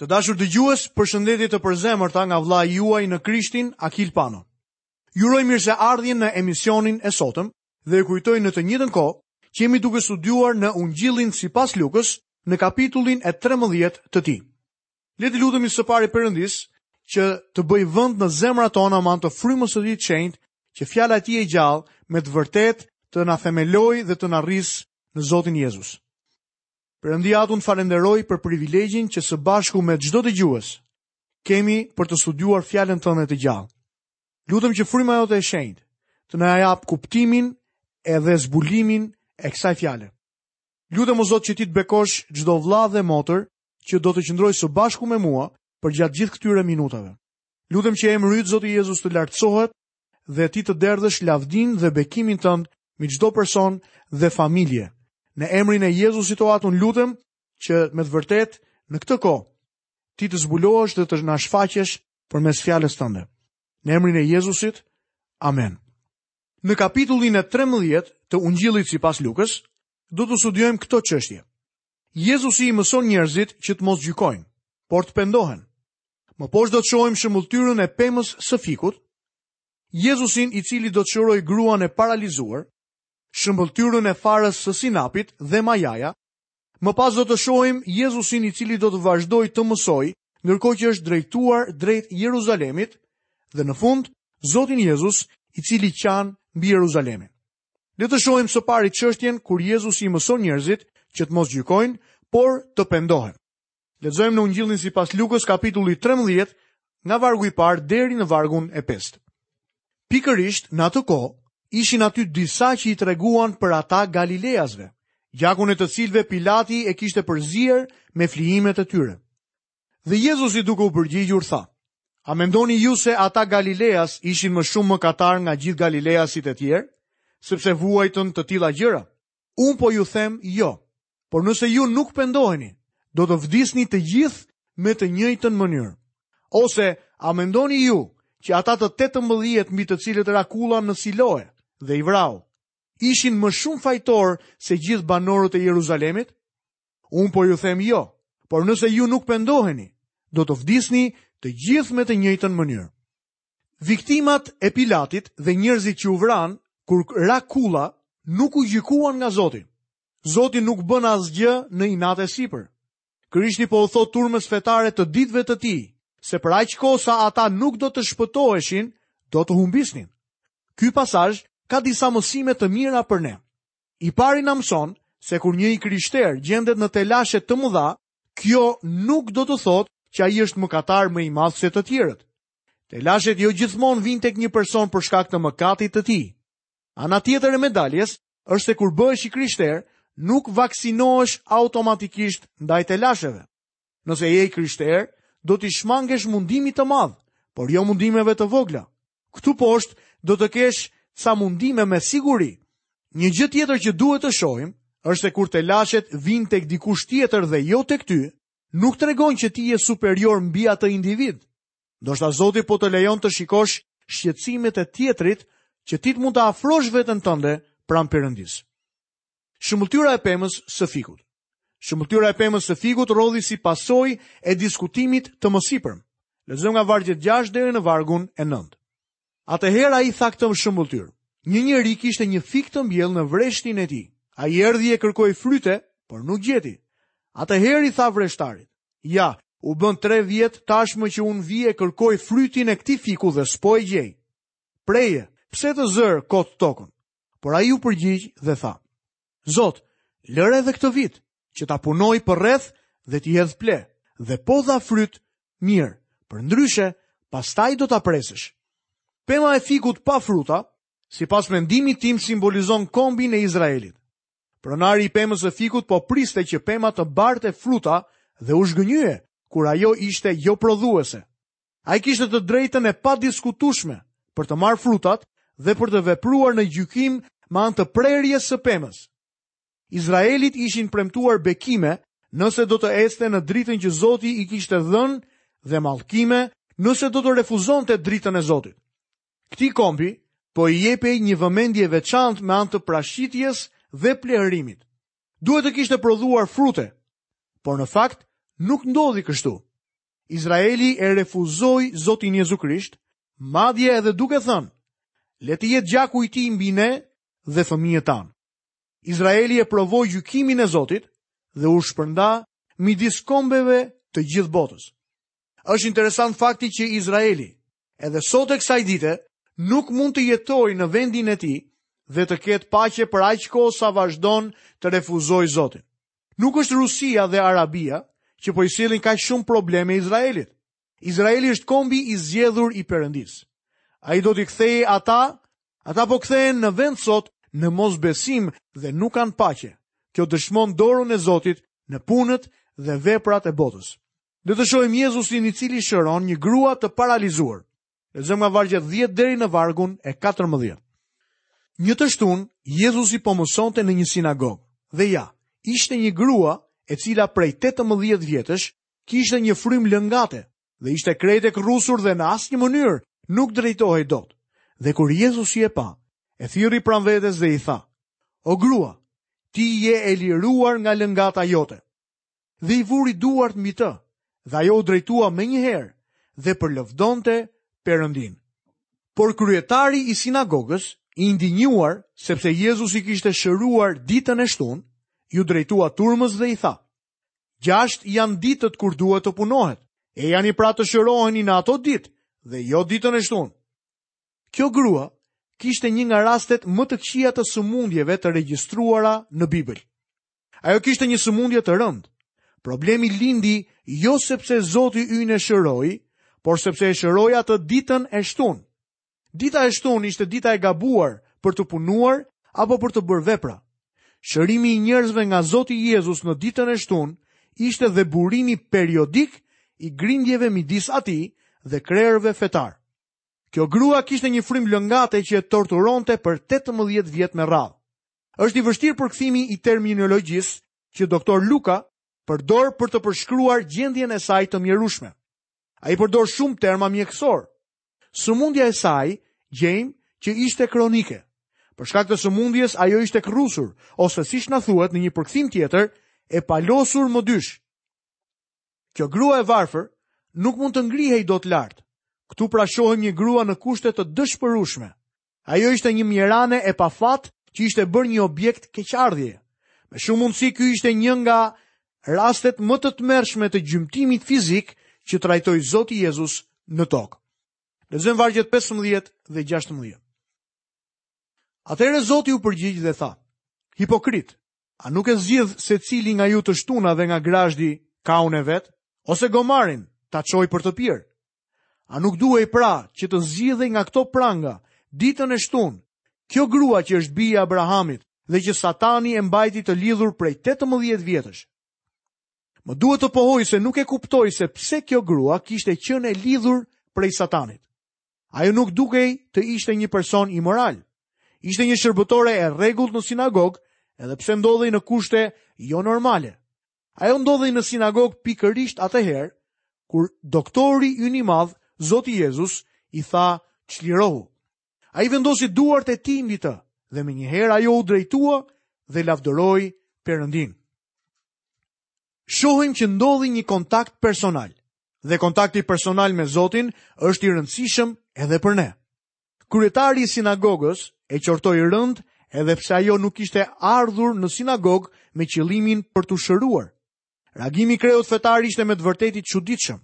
Të dashur dëgjues, përshëndetje të përzemërta nga vëllai juaj në Krishtin, Akil Pano. Ju uroj mirëseardhjen në emisionin e sotëm dhe ju kujtoj në të njëjtën kohë që jemi duke studiuar në Ungjillin sipas Lukës në kapitullin e 13 të tij. Le të lutemi së pari Perëndisë që të bëjë vend në zemrat tona me anë të frymës së tij të shenjtë, që fjala e tij e gjallë me të vërtetë të na themelojë dhe të na rrisë në Zotin Jezus. Perëndi Atë, unë falënderoj për privilegjin që së bashku me çdo dëgjues kemi për të studiuar fjalën tënde të gjallë. Lutem që fryma jote e shenjtë të na japë kuptimin edhe zbulimin e kësaj fjale. Lutem o Zot që ti të bekosh çdo vëlla dhe motër që do të qëndrojë së bashku me mua përgjatë gjithë këtyre minutave. Lutem që emri yt Zoti Jezus të lartësohet dhe ti të derdhësh lavdinë dhe bekimin tënd mbi çdo person dhe familje. Në emrin e Jezusit o Atë unë lutem që me të vërtetë në këtë kohë ti të zbulohesh dhe të na shfaqesh përmes fjalës tënde. Në emrin e Jezusit. Amen. Në kapitullin e 13 të Ungjillit sipas Lukës do të studiojmë këto çështje. Jezusi i mëson njerëzit që të mos gjykojnë, por të pendohen. Më poshtë do të shohim shëmbëlltyrën e pemës së fikut, Jezusin i cili do të shërojë gruan e paralizuar, shëmbëlltyrën e farës së sinapit dhe majaja, më pas do të shohim Jezusin i cili do të vazhdojë të mësojë, ndërkohë që është drejtuar drejt Jeruzalemit, dhe në fund, Zotin Jezus i cili qan mbi Jeruzalemin. Le të shohim së pari çështjen kur Jezusi i mëson njerëzit që të mos gjykojnë, por të pendohen. Lexojmë në Ungjillin sipas Lukës kapitulli 13 nga vargu i parë deri në vargun e 5. Pikërisht në atë kohë ishin aty disa që i treguan për ata galileasve, gjakun e të cilëve Pilati e kishte përzier me flijimet e tyre. Dhe Jezusi duke u përgjigjur tha, A mendoni ju se ata Galileas ishin më shumë mëkatarë nga gjithë Galileasit e tjerë, sepse vuajtën të tilla gjëra? Unë po ju them jo, por nëse ju nuk pendoheni, do të vdisni të gjithë me të njëjtën mënyrë. Ose, a mendoni ju që ata të tetëmbëdhjetë mbi të cilët ra kulla në Siloe dhe i vrau, ishin më shumë fajtorë se gjithë banorët e Jeruzalemit? Unë po ju them jo, por nëse ju nuk pendoheni, do të vdisni të gjithë me të njëjtën mënyrë. Viktimat e Pilatit dhe njerëzit që u vranë kur ra kulla nuk u gjykuan nga Zoti. Zoti nuk bën asgjë në inat e sipër. Krishti po u thotë turmës fetare të ditëve të tij, se për aq kohë sa ata nuk do të shpëtoheshin, do të humbisnin. Ky pasazh ka disa mësime të mira për ne. I pari na mëson se kur një i krishterë gjendet në telashe të mëdha, kjo nuk do të thotë që ai është mëkatar më i madh se të tjerët. Telashet jo gjithmonë vijnë tek një person për shkak të mëkatit të tij. Ana tjetër e medaljes është se kur bëhesh i krishterë, nuk vaksinohesh automatikisht ndaj telasheve. Nëse je i krishterë, do t'i shmangesh mundimit të madh, por jo mundimeve të vogla. Këtu poshtë do të kesh ca mundime me siguri. Një gjë tjetër që duhet të shohim është se kur telashet vijnë tek dikush tjetër dhe jo tek ty, nuk tregon që ti je superior mbi atë individ. Ndoshta Zoti po të lejon të shikosh shqetësimet e tjetrit që ti të mund ta afrosh veten tënde pranë Perëndisë. Shëmbëlltyra e pemës së fikut. Shëmbëlltyra e pemës së fikut rrodhi si pasojë e diskutimit të mësipërm. Lexojmë nga vargjet 6 deri në vargun e 9. Atëherë ai tha këtë shëmbëlltyrë. Një njeri kishte një fik të mbjellë në vreshtin e tij. Ai erdhi e kërkoi fryte, por nuk gjeti. Atëherë i tha vreshtarit: "Ja, u bënë 3 vjet tashmë që unë vij e kërkoj frytin e këtij fiku dhe s'po e gjej. Preje, pse të zërë kot tokën?" Por ai u përgjigj dhe tha: Zot, lëre edhe këtë vit që ta punoj përreth dhe t'i hedh pleh, dhe po dha fryt, mirë, përndryshe, pastaj do ta presësh. Pema e fikut pa fruta, sipas mendimit tim simbolizon kombin e Izraelit. Pronari i pemës së fikut po priste që pema të barte fruta dhe u zhgënjye, kur ajo ishte joprodhuese. Ai kishte të drejtën e padiskutueshme për të marrë frutat dhe për të vepruar në gjykim me anë të prerjes së pemës. Izraelit i ishin premtuar bekime nëse do të ecte në dritën që Zoti i kishte dhënë dhe mallkime nëse do të refuzonte dritën e Zotit. Këtij kombi po i jepej një vëmendje e veçantë me anë të prashitjes dhe plehërimit. Duhet të kishte prodhuar frute, por në fakt nuk ndodhi kështu. Izraeli e refuzoi Zotin Jezu Krisht, madje edhe duke thënë, le të jetë gjaku i tij mbi ne dhe fëmijët tanë. Izraeli e provoi gjykimin e Zotit dhe u shpërnda midis kombeve të gjithë botës. Është interesant fakti që Izraeli, edhe sot e kësaj dite, nuk mund të jetojë në vendin e tij dhe të ketë paqe për aq kohë sa vazhdon të refuzojë Zotin. Nuk është Rusia dhe Arabia që po i sjellin kaq shumë probleme Izraelit. Izraeli është kombi i zgjedhur i Perëndisë. Ai do t'i kthejë ata, ata po kthehen në vend sot në mosbesim dhe nuk kanë paqe. Kjo dëshmon dorën e Zotit në punët dhe veprat e botës. Le të shohim Jezusin i cili shëron një grua të paralizuar. Lexojmë nga vargu 10 deri në vargun e 14. Një të shtunë, Jezusi po mësonte në një sinagogë. Dhe ja, ishte një grua e cila prej 18 vjetësh kishte një frymë lëngate dhe ishte krejt e kërrusur dhe në asnjë mënyrë nuk drejtohej dot. Dhe kur Jezusi e pa, e thirri pranë vetes dhe i tha: O grua, ti je e liruar nga lëngata jote. dhe i vuri duart mbi të, dhe ajo u drejtua menjëherë dhe përlëvdonte Perëndinë. Por kryetari i sinagogës, i indinjuar sepse Jezusi kishte shëruar ditën e shtunë, iu drejtua turmës dhe i tha, Gjashtë janë ditët kur duhet të punohet, ejani pra të shëroheni në ato ditë dhe jo ditën e shtunë. Kjo grua kishte një nga rastet më të këqija të sëmundjeve të regjistruara në Bibël. Ajo kishte një sëmundje të rëndë. Problemi lindi jo sepse Zoti ynë e shëroi, por sepse e shëroi atë ditën e shtunë. Dita e shtunë ishte dita e gabuar për të punuar apo për të bërë vepra. Shërimi i njerëzve nga Zoti Jezus në ditën e shtunë ishte dhe burimi periodik i grindjeve midis atij dhe krerëve fetarë. Kjo grua kishte një frymë lëngate që e torturonte për 18 vjet me radhë. Është i vështirë përkthimi i terminologjisë që doktor Luka përdor për të përshkruar gjendjen e saj të mjerushme. Ai përdor shumë terma mjekësorë. Sëmundja e saj, gjejmë që ishte kronike. Për shkak të sëmundjes, ajo ishte kërrusur, ose siç na thuhet në një përkthim tjetër, e palosur më dysh. Kjo grua e varfër nuk mund të ngrihej dot lart. Këtu pra shohim një grua në kushte të dëshpërueshme. Ajo ishte një mjerane e pafat që ishte bërë një objekt keqardhje. Me shumë mundësi ky ishte një nga rastet më të tmerrshme të gjymtimit fizik që trajtoi Zoti Jezus në tokë. Lexojmë vargjet 15 dhe 16. Atëherë Zoti u përgjigj dhe tha: Hipokrit, a nuk e zgjidh secili nga ju të shtunave nga grazhdi kaun e vet ose gomarin ta çojë për të pirë? A nuk duhej pra që të zgjidhej nga këto pranga ditën e shtunë? Kjo grua që është bijë e Abrahamit dhe që satani e mbajti të lidhur prej 18 vjetësh. Më duhet të pohoj se nuk e kuptoj se pse kjo grua kishte qenë e lidhur prej satanit. Ajo nuk dukej të ishte një person imoral. Ishte një shërbëtore e rregullt në sinagogë edhe pse ndodhej në kushte jonormale. Ajo ndodhej në sinagogë pikërisht atëherë kur doktori ynë i madh, Zoti Jezus, i tha çlirohu. Ai vendosi duart e tij mbi të dhe menjëherë ajo u drejtua dhe lavdëroi Perëndinë. Shohim që ndodhi një kontakt personal dhe kontakti personal me Zotin është i rëndësishëm edhe për ne. Kryetari i sinagogës e qortoi rëndë edhe pse ajo nuk kishte ardhur në sinagogë me qëllimin për t'u shëruar. Reagimi i kreut fetar ishte me të vërtetë i çuditshëm.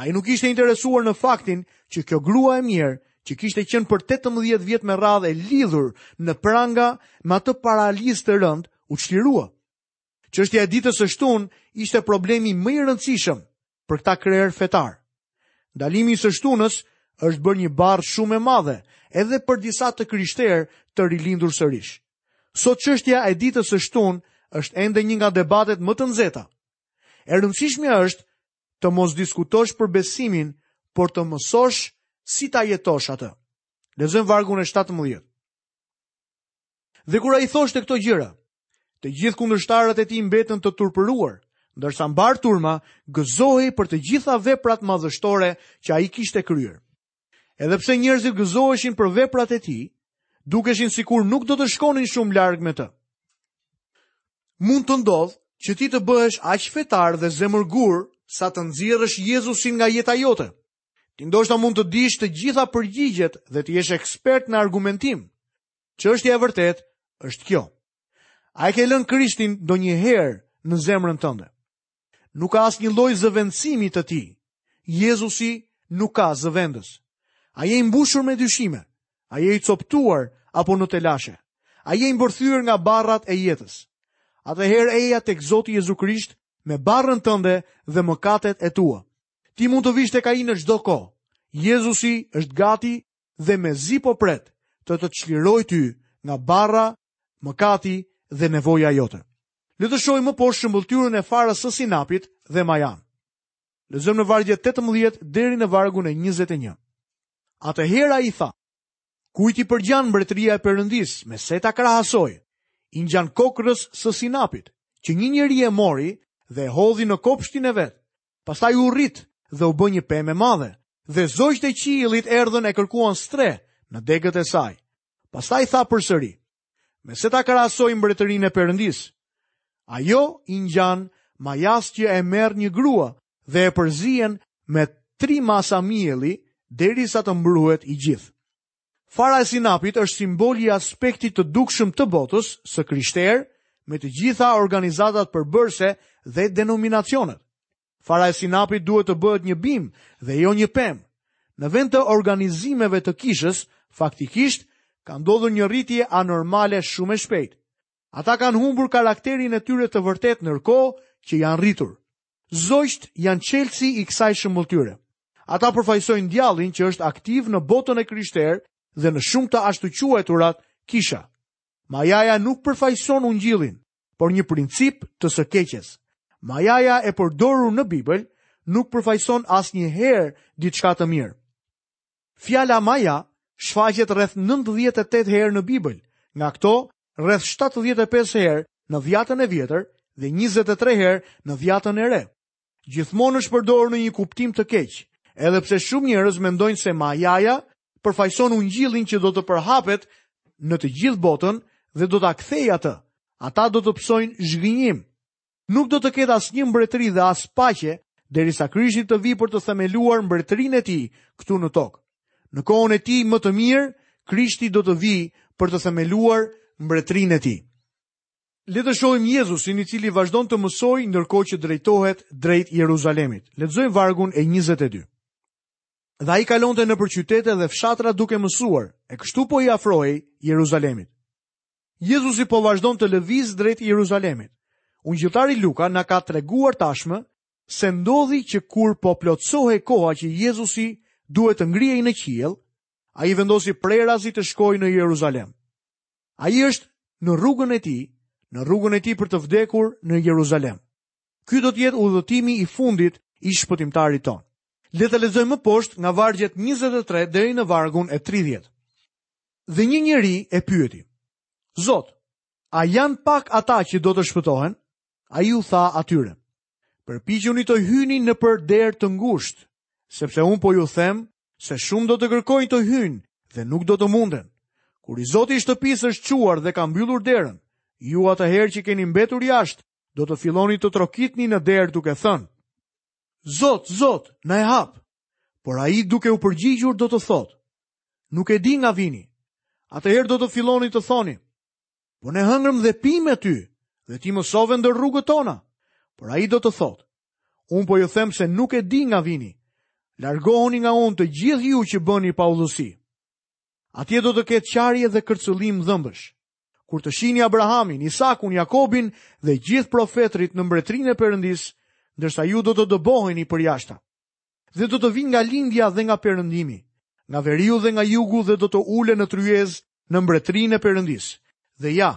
Ai nuk ishte interesuar në faktin që kjo grua e mirë, që kishte qenë për 18 vjet me radhë e lidhur në pranga me atë paralizë të rëndë, u çlirua. Çështja e ditës së shtunë ishte problemi më i rëndësishëm për këta krerë fetarë. Ndalimi i së shtunës është bërë një barrë shumë e madhe edhe për disa të krishterë të rilindur sërish. Sot çështja e ditës së shtunë është ende një nga debatet më të nxehta. E rëndësishme është të mos diskutosh për besimin, por të mësosh si ta jetosh atë. Lexojmë vargun e 17. Dhe kur ai thoshte këto gjëra, të gjithë kundërshtarët e tij mbetën të turpëruar, ndërsa mbarë turma gëzohej për të gjitha veprat madhështore që ai kishte kryer. Edhe pse njerëzit gëzoheshin për veprat e tij, dukeshin sikur nuk do të shkonin shumë larg me të. Mund të ndodhë që ti të bëhesh aq fetar dhe zemërgur sa të nxjerrësh Jezusin nga jeta jote. Ti ndoshta mund të dish të gjitha përgjigjet dhe të jesh ekspert në argumentim, Çështja e vërtetë është kjo. A e ke lënë Krishtin ndonjëherë në zemrën tënde? Nuk ka asnjë lloj zëvendësimi të tij. Jezusi nuk ka zëvendës. A je i mbushur me dyshime? A je i copëtuar apo në telashe? A je i mbërthyer nga barrat e jetës? Atëherë eja tek Zoti Jezu Krisht me barrën tënde dhe mëkatet e tua. Ti mund të vish tek ai në çdo kohë. Jezusi është gati dhe mezi po pret të të çlirojë ty nga barra, mëkati dhe nevoja jote. Le të shohim më poshtë shëmbëlltyrën e farës së sinapit dhe majanë. Lexojmë në vargjet 18 deri në vargun e 21. Atëherë ai tha, kujt i përgjan mbretëria e Perëndisë, me se ta krahasoj, i ngjan kokrrës së sinapit, që një njeri e mori dhe e hodhi në kopshtin e vet, Pastaj u rrit dhe u bë një pemë e madhe, dhe zogjtë e qiellit erdhën e kërkuan strehë në degët e saj. Pastaj tha përsëri: Me se ta krahasoj mbretërinë e Perëndisë. Ajo i ngjan majasë që e merr një grua dhe e përzien me tri masa mielli derisa të mbruhet i gjithë. Fara e sinapit është simboli i aspektit të dukshëm të botës së krishterë me të gjitha organizatat përbërëse dhe denominacionet. Fara e sinapit duhet të bëhet një bimë dhe jo një pemë. Në vend të organizimeve të kishës, faktikisht, ka ndodhur një rritje anormale shumë e shpejt. Ata kanë humbur karakterin e tyre të vërtetë ndërkohë që janë rritur. Zogjtë janë çelësi i kësaj shëmbëlltyre. Ata përfaqësojnë djallin që është aktiv në botën e krishterë dhe në shumë të ashtuquajturat kisha. Majaja nuk përfaqëson ungjillin, por një princip të së keqes. Majaja e përdorur në Bibël nuk përfaqëson asnjëherë diçka të mirë. Fjala maja shfaqet rreth 98 herë në Bibël, nga këto rreth 75 herë në Dhjatën e Vjetër dhe 23 herë në Dhjatën e Re. Gjithmonë është përdorur në një kuptim të keq, edhe pse shumë njerëz mendojnë se majaja përfaqëson ungjillin që do të përhapet në të gjithë botën dhe do ta kthejë atë. Ata do të pësojnë zhgënjim. Nuk do të ketë asnjë mbretëri dhe as paqe derisa Krishti të vijë për të themeluar mbretërinë e tij këtu në tokë. Në kohën e tij më të mirë, Krishti do të vijë për të themeluar mbretërinë e tij. Le të shohim Jezusin i cili vazhdon të mësojë ndërkohë që drejtohet drejt Jeruzalemit. Lexojmë vargun e 22. Dhe ai kalonte nëpër qytete dhe fshatra duke mësuar, e kështu po i afrohej Jeruzalemit. Jezusi po vazhdon të lëvizë drejt Jeruzalemit. Ungjilltari Luka na ka treguar tashmë se ndodhi që kur po plotësohej koha që Jezusi duhet të ngrihej në qiell, ai vendosi prerazi të shkojë në Jeruzalem. Ai është në rrugën e tij, në rrugën e tij për të vdekur në Jeruzalem. Ky do të jetë udhëtimi i fundit i shpëtimtarit tonë. Le të lexojmë më poshtë nga vargjet 23 deri në vargun e 30. Dhe një njeri e pyeti: Zot, a janë pak ata që do të shpëtohen? Ai u tha atyre: Përpiquni të hyni nëpër derë të ngushtë, sepse unë po ju them se shumë do të kërkojnë të hyjnë dhe nuk do të munden. Kur i zoti i shtëpisë është çuar dhe ka mbyllur derën, ju atëherë që keni mbetur jashtë, do të filloni të trokitni në derë duke thënë, Zot, Zot, na e hap, por ai duke u përgjigjur do të thotë, nuk e di nga vini, atëherë do të filloni të thoni, po ne hëngrëm dhe pimë me ty, dhe ti mësove ndër rrugët tona, por ai do të thotë, unë po ju them se nuk e di nga vini, largohuni nga unë të gjithë ju që bëni paudhësi. Atje do të ketë qarje dhe kërcëllim dhëmbësh. Kur të shihni Abrahamin, Isakun, Jakobin dhe gjithë profetërit në mbretërinë e Perëndisë, ndërsa ju do të dëboheni përjashta. Dhe do të vijnë nga lindja dhe nga perëndimi, nga veriu dhe nga jugu dhe do të ulen në tryezë në mbretërinë e Perëndisë. Dhe ja,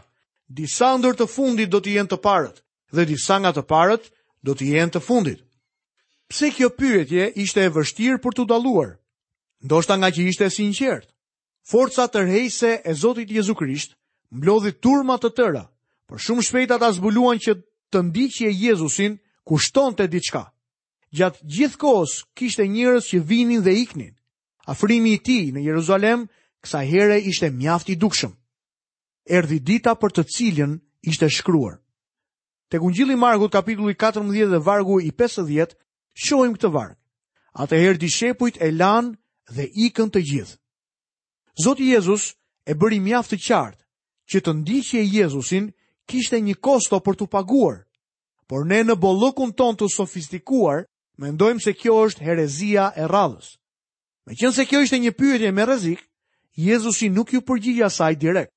disa ndër të fundit do të jenë të parët, dhe disa nga të parët do të jenë të fundit. Pse kjo pyetje ishte e vështirë për t'u dalluar? Ndoshta ngaqë ishte e sinqertë. forca tërheqëse e Zotit Jezu Krisht mblodhi turma të tëra, por shumë shpejt ata zbuluan që të ndiqje Jezusin kushtonte diçka. Gjatë gjithë kohës kishte njerëz që vinin dhe iknin. Afrimi i tij në Jeruzalem kësaj here ishte mjaft i dukshëm. Erdhi dita për të cilën ishte shkruar. Tek Ungjilli i Markut kapitulli 14 dhe vargu i 50, Shohim këtë varg. Atëherë dishepujt e lanë dhe ikën të gjithë. Zoti Jezus e bëri mjaft të qartë që të ndiqje Jezusin kishte një kosto për t'u paguar. Por ne në bollëkun tonë të sofistikuar mendojmë se kjo është herezia e radhës. Meqenëse kjo ishte një pyetje me rrezik, Jezusi nuk iu përgjigj asaj direkt.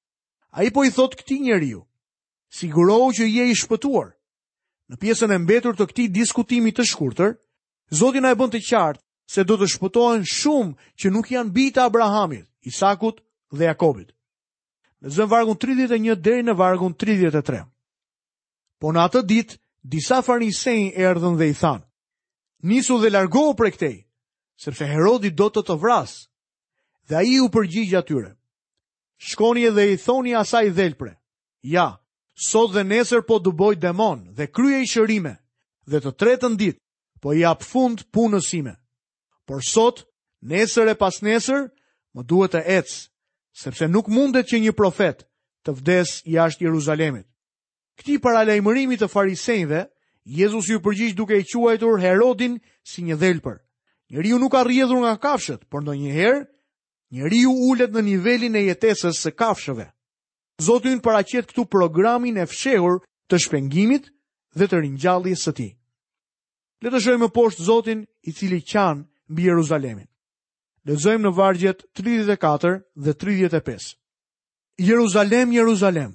Ai po i thotë këtij njeriu, sigurohu që je i shpëtuar, Në pjesën e mbetur të këtij diskutimi të shkurtër, Zoti na e bën të qartë se do të shpëtohen shumë që nuk janë bij të Abrahamit, Isakut dhe Jakobit. Lexojmë vargun 31 deri në vargun 33. Po në atë ditë, disa farisenj erdhën dhe i thanë, Nisu dhe largohu prej këtej, sepse Herodi do të të vrasë. Dhe ai u përgjigj atyre, Shkoni edhe i thoni asaj dhelpre, Ja, sot dhe nesër po dëboj demonë dhe kryej shërime, dhe të tretën ditë, po i jap fund punës sime. Por sot, nesër e pasnesër, më duhet të ec, sepse nuk mundet që një profet të vdesë jashtë Jeruzalemit. Këtij paralajmërimi të farisenjve, Jezusi iu përgjigj duke e quajtur Herodin si një dhelpër. Njeriu nuk ka rrjedhur nga kafshët, por ndonjëherë, njeriu ulet në nivelin e jetesës së kafshëve. Zoti ynë paraqet këtu programin e fshehur të shpengimit dhe të ringjalljes së tij. Le të shohim më poshtë Zotin i cili qan mbi Jeruzalemin. Lexojmë në vargjet 34 dhe 35. Jeruzalem, Jeruzalem,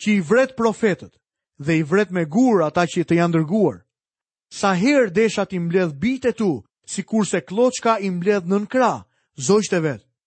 që i vret profetët dhe i vret me gurë ata që të janë dërguar. Sa herë desha t'i mbledh bijtë e tu, sikurse klloçka i mbledh nën krah, zogjtë e vet.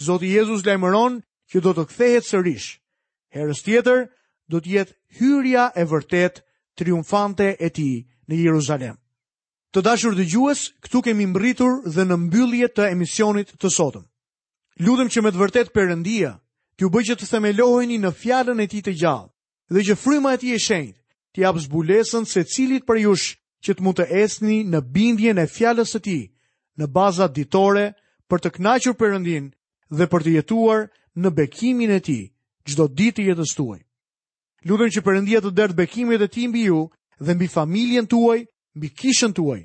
Zoti Jezus lajmëron që do të kthehet sërish. Herës tjetër do të jetë hyrja e vërtetë triumfante e tij në Jeruzalem. Të dashur dëgjues, këtu kemi mbërritur dhe në mbyllje të emisionit të sotëm. Lutem që me të vërtetë Perëndia t'ju bëjë që të themeloheni në fjalën e tij të gjallë, dhe që fryma e tij e shenjtë t'i japë zbulesën secilit prej jush që të mund të ecni në bindjen e fjalës së tij në baza ditore për të kënaqur Perëndinë dhe për të jetuar në bekimin e tij çdo ditë të jetës tuaj. Lutem që Perëndia të derdhë bekimet e tij mbi ju dhe mbi familjen tuaj, mbi kishën tuaj.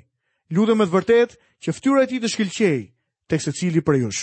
Lutem me të vërtetë që fytyra e tij të shkëlqejë tek secili prej jush.